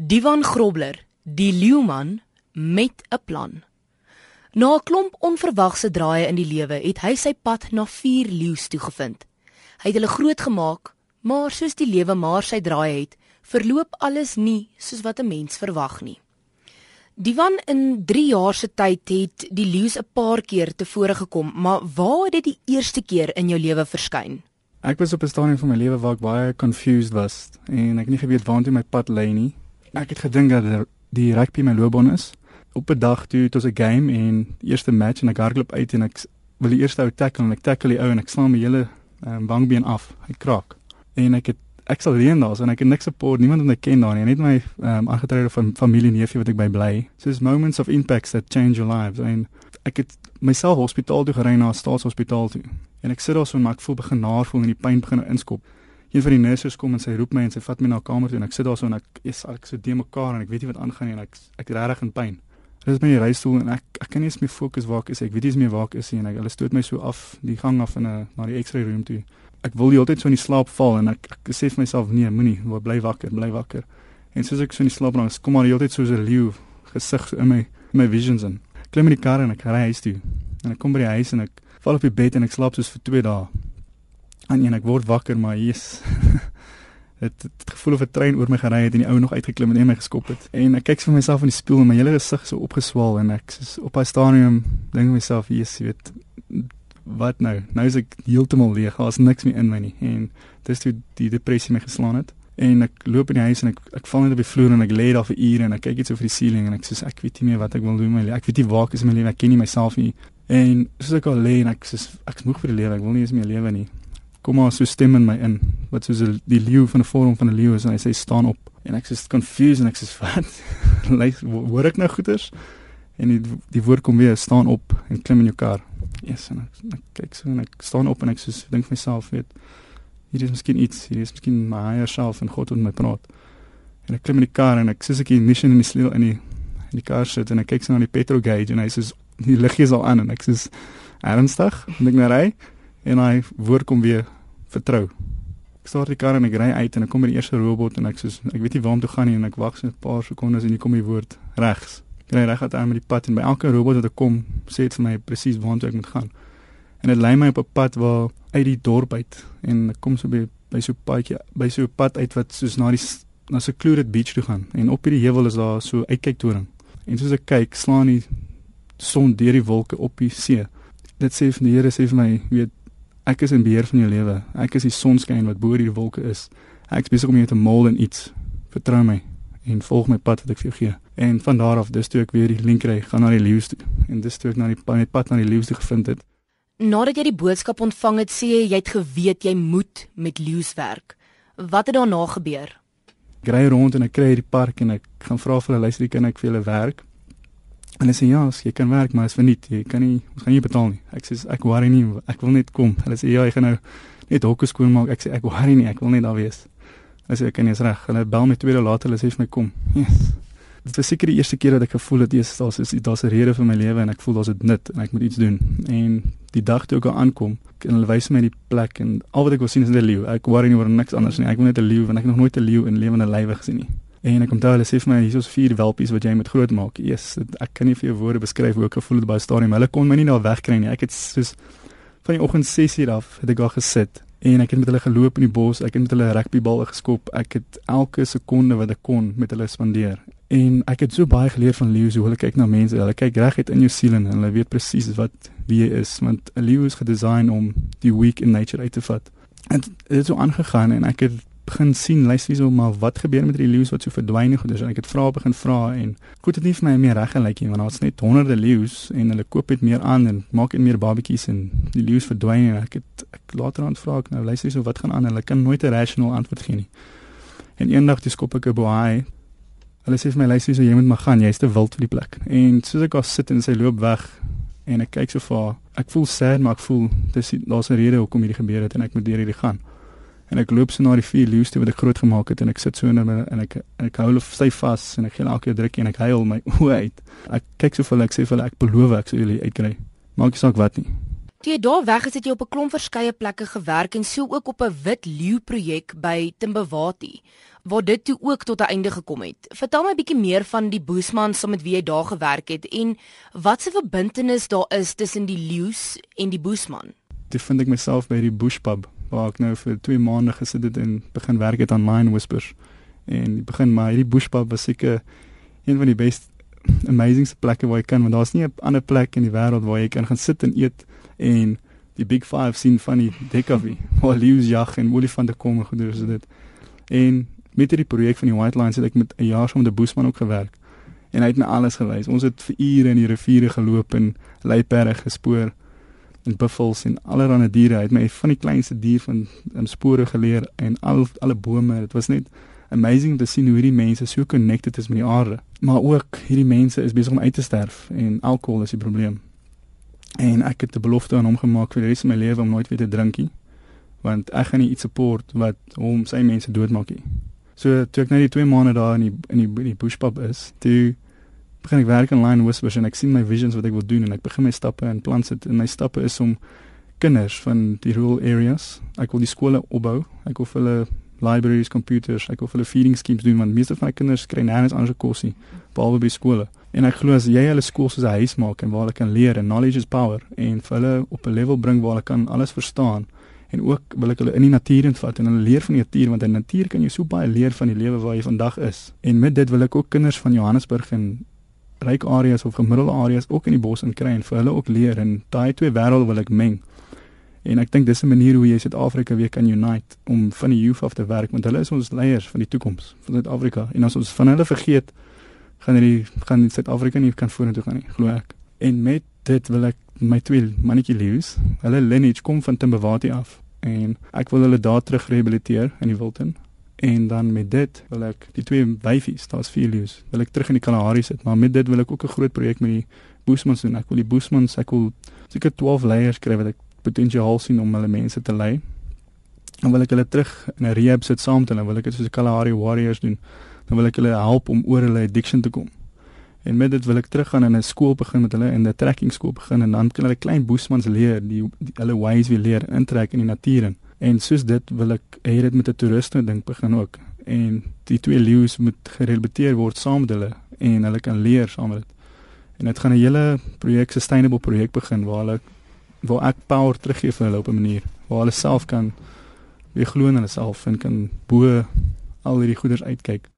Divan Grobler, die leeuman met 'n plan. Na 'n klomp onverwagse draaie in die lewe het hy sy pad na vier leeu's toe gevind. Hy het hulle grootgemaak, maar soos die lewe maar sy draaie het, verloop alles nie soos wat 'n mens verwag nie. Divan in 3 jaar se tyd het die leeu's 'n paar keer tevore gekom, maar waar het dit die eerste keer in jou lewe verskyn? Ek was op 'n stadium van my lewe waar ek baie confused was en ek nie geweet waartoe my pad lei nie. Ek het gedink dat die rugby my loopbaan is. Op 'n dag toe het ons 'n game en eerste match en ek hardloop uit en ek wil die eerste ou tackle en ek tackle die ou en ek slaan my hele um, wangbeen af. Hy kraak. En ek het ek sal leen daar en ek het niks support, niemand wat ek ken daar nie, net my um, aangetrede van familie neefie wat ek by bly. So it's moments of impacts that change your lives. En ek het myself hospitaal toe gery na 'n staatshospitaal toe. En ek sit daar so en maar ek voel begin naar voel en die pyn begin inskop een van die nurses kom en sy roep my en sy vat my na 'n kamer toe en ek sit daar so en ek is ek so de mekaar en ek weet nie wat aangaan nie en ek ek regtig in pyn. Hulle is my reistool en ek ek kan nie eens meer fokus waar ek is. Ek weet nie eens meer waar ek is nie en ek, hulle stoot my so af die gang af in 'n na die X-ray room toe. Ek wil die hele tyd so in die slaap val en ek ek sê vir myself nee, moenie, bly wakker, bly wakker. En soos ek so in die slaap raak, kom maar die hele tyd so 'n leeu gesig so in my in my visions in. Klim in die kar en ek ry huis toe. En ek kom by die huis en ek val op die bed en ek slaap soos vir 2 dae aan een ek word wakker maar hier's dit het gevoel of 'n trein oor my gery het en die ou nog uitgeklim en in my geskop het. En ek kyk vir myself in die spieël en my hele gesig so opgeswaal en ek is op 'n stadium dink myself hier's jy weet wat nou? Nou is ek heeltemal leeg. Daar's niks meer in my nie. En dis toe die depressie my geslaan het. En ek loop in die huis en ek ek val net op die vloer en ek lê daar vir ure en ek kyk iets oor die ceiling en ek sê ek weet nie meer wat ek wil doen my ek weet nie waar ek is in my lewe ek ken nie myself nie. En soos ek al lê en ek sê ek moeg vir die lewe ek wil nie eens meer lewe nie kom maar so stem in my in wat soos die leeu van 'n vorm van 'n leeu is en hy sê staan op. En ek is confused en ek sê wat? Hoor ek nou goeters en die die woord kom weer staan op en klim in jou kar. Yes en ek, ek kyk so en ek staan op en ek sê dink vir myself weet hier is miskien iets hier is miskien my higher self en God wat met my praat. En ek klim in die kar en ek sê ek in mission in die sleutel in die in die kar sit en ek kyk so na die petrol gauge en hy sê die liggie is al aan en ek sê ernstig? Ek nou ry en hy woord kom weer vertrou. Ek start die kar en ek ry uit en ek kom by die eerste robot en ek sê ek weet nie waar om te gaan nie en ek wag so 'n paar sekondes en hier kom die woord regs. Ek ry reg uit aan met die pad en by elke robot wat ek kom, sê dit vir my presies waar ek moet gaan. En dit lei my op 'n pad waar uit die dorp uit en ek kom so by by so 'n padjie, by so 'n pad uit wat soos na die na se Clued Beach toe gaan en op hierdie heuwel is daar so uitkyktoring. En soos ek kyk, slaan die son deur die wolke op die see. Dit sê vir die Here sê vir my, weet Ek is in beheer van jou lewe. Ek is die sonskyn wat bo die wolke is. Ek is besig om jou te mold in iets. Vertrou my en volg my pad wat ek vir jou gee. En van daar af, dis toe ek weer die link kry, gaan na die leeu's toe. En dis toe ek na die pad, pad na die leeu's toe gevind het. Nadat jy die boodskap ontvang het, sê jy jy het geweet jy moet met leeu's werk. Wat het daarna gebeur? Ek ry rond en ek kry hierdie park en ek gaan vra vir hulle luister, kan ek vir hulle werk? Hulle sê ja, jy kan werk, maar is verniet. Jy kan nie, ons gaan nie betaal nie. Ek sê ek worry nie, ek wil net kom. Hulle sê ja, jy gaan nou net hokke skoon maak. Ek sê ek worry nie, ek wil net daar wees. Hulle sê ek kan nie reg. Hulle bel my twee dae later, hulle sê vir my kom. Yes. Dit was seker die eerste keer dat ek gevoel het eers daar's is daar's 'n rede vir my lewe en ek voel daar's 'n nut en ek moet iets doen. En die dag toe ek daar aankom, en hulle wys my die plek en al wat ek wil sien is 'n leeu. Ek worry nie oor niks anders nie. Ek wil net 'n leeu want ek het nog nooit 'n leeu in lewende lywe gesien nie. En ek kom daar hulle sê vir my hier is vier welpies wat jy moet grootmaak. Eers ek kan nie vir jou woorde beskryf hoe ek gevoel het by stadium. Hulle kon my nie daar wegkry nie. Ek het soos van die oggend 6:00 af het ek daar gesit en ek het met hulle geloop in die bos. Ek het met hulle rugbyballe geskop. Ek het elke sekonde wat ek kon met hulle spandeer. En ek het so baie geleer van leeu's hoe hulle kyk na mense. Hulle kyk reguit in jou siel en hulle weet presies wat wie jy is want 'n leeu is gedesign om die weak in nature uit te vat. En dit het so aangegaan en ek het begin sien, luister hierso maar wat gebeur met die leeu's wat so verdwyn en goeders en ek het vra begin vra en goed dit nie vir my meer reg gelyk nie want daar's net honderde leeu's en hulle koop net meer aan en maak net meer babetjies en die leeu's verdwyn en ek het ek later aan vra ek nou luister hierso wat gaan aan hulle kan nooit 'n rational antwoord gee nie. En eendag dis skop ek 'n boai. Hulle sê vir my luister hierso jy moet maar gaan, jy's te wild vir die plek. En soos ek daar sit en sy loop weg en ek kyk so vir ek voel sad maar ek voel dis daar's 'n rede hoekom hierdie gebeur het en ek moet deur hierdie gaan en ek loop so na die vier leeu's toe wat ek groot gemaak het en ek sit so in my en ek en ek hou hulle styf vas en ek gee elke drukkie en ek huil my oë uit. Ek kyk so vir hulle ek sê vir hulle ek beloof ek sal julle uitkry. Maak nie saak wat nie. Toe jy daar weg is, het jy op 'n klomp verskeie plekke gewerk en so ook op 'n wit leeu projek by Timbawati waar dit toe ook tot 'n einde gekom het. Vertel my 'n bietjie meer van die Boesman saam met wie jy daar gewerk het en wat se verbintenis daar is tussen die leeu's en die Boesman. Toe vind ek myself by die Bushpub waar ek nou vir 2 maande gesit het en begin werk het aan Line Whispers. En begin maar hierdie Bushpub was seker een van die beste amazingste plekke waar jy kan want daar's nie 'n ander plek in die wêreld waar jy kan gaan sit en eet en die Big 5 sien van die Dekavie waar leeu's jag en olifante kom en goeie so dit. En met hierdie projek van die White Lines het ek met 'n jaar saam met 'n boesman ook gewerk. En hy het my alles gewys. Ons het vir ure in die riviere geloop en luiperde gespoor en buffels en allerlei diere. Hy het my van die kleinste dier van in spore geleer en al alle bome. Dit was net amazing om te sien hoe hierdie mense so connected is met die aarde. Maar ook hierdie mense is besig om uit te sterf en alkohol is die probleem. En ek het 'n belofte aan hom gemaak vir die res van my lewe om nooit weer te drink nie. Want ek gaan nie iets support wat hom sy mense doodmaak nie. So toe ek nou die 2 maande daar in die in die, die bushpub is, toe begin ek werk in line whispers en ek sien my visions wat ek wil doen en ek begin my stappe en plan sit en my stappe is om kinders van die rural areas, ek wil die skole opbou. Ek wil vir hulle libraries, computers, ek wil vir hulle feeding schemes doen want meeste van my kinders kry nêrens anders kos nie behalwe by skole. En ek glo as jy hulle skool soos 'n huis maak en waar hulle kan leer en knowledge is power en vir hulle op 'n level bring waar hulle kan alles verstaan en ook wil ek hulle in die natuur invat en hulle leer van die natuur want in die natuur kan jy so baie leer van die lewe waar jy vandag is. En met dit wil ek ook kinders van Johannesburg en ryk areas of gemiddelde areas ook in die bos in kry en vir hulle ook leer en daai twee wêrelde wil ek meng. En ek dink dis 'n manier hoe jy Suid-Afrika weer kan unite om van die youth af te werk want hulle is ons leiers van die toekoms van Suid-Afrika. En as ons van hulle vergeet, gaan hierdie gaan Suid-Afrika nie kan vorentoe gaan nie, glo ek. En met dit wil ek my twee mannetjie leeu's, hulle lineage kom van Timbawati af en ek wil hulle daar terug rehabiliteer in die Wilton. En dan met dit wil ek die twee wyfies, daar's vier leeu's, wil ek terug in die Kalahari sit, maar met dit wil ek ook 'n groot projek met die Boesmans doen. Ek wil die Boesmans, ek wil seker 12 leiers kry wat ek potensiaal sien om hulle mense te lei. Dan wil ek hulle terug in 'n rehab sit saam met hulle, wil ek dit soos die Kalahari Warriors doen. Dan wil ek hulle help om oor hulle addiction te kom. En met dit wil ek teruggaan in 'n skool begin met hulle in 'n trekking skool begin en dan kan hulle klein boesmans leer, die, die hulle ways weer leer intrek in die natuur in. En soos dit wil ek hê dit met 'n toeriste ding begin ook. En die twee leeu's moet gerehabiliteer word saam met hulle en hulle kan leer saam met dit. En dit gaan 'n hele projek sustainable projek begin waar hulle waar ek power teruggee vir hulle op 'n manier waar hulle self kan weer glo in hulle self en kan bo al hierdie goeders uitkyk.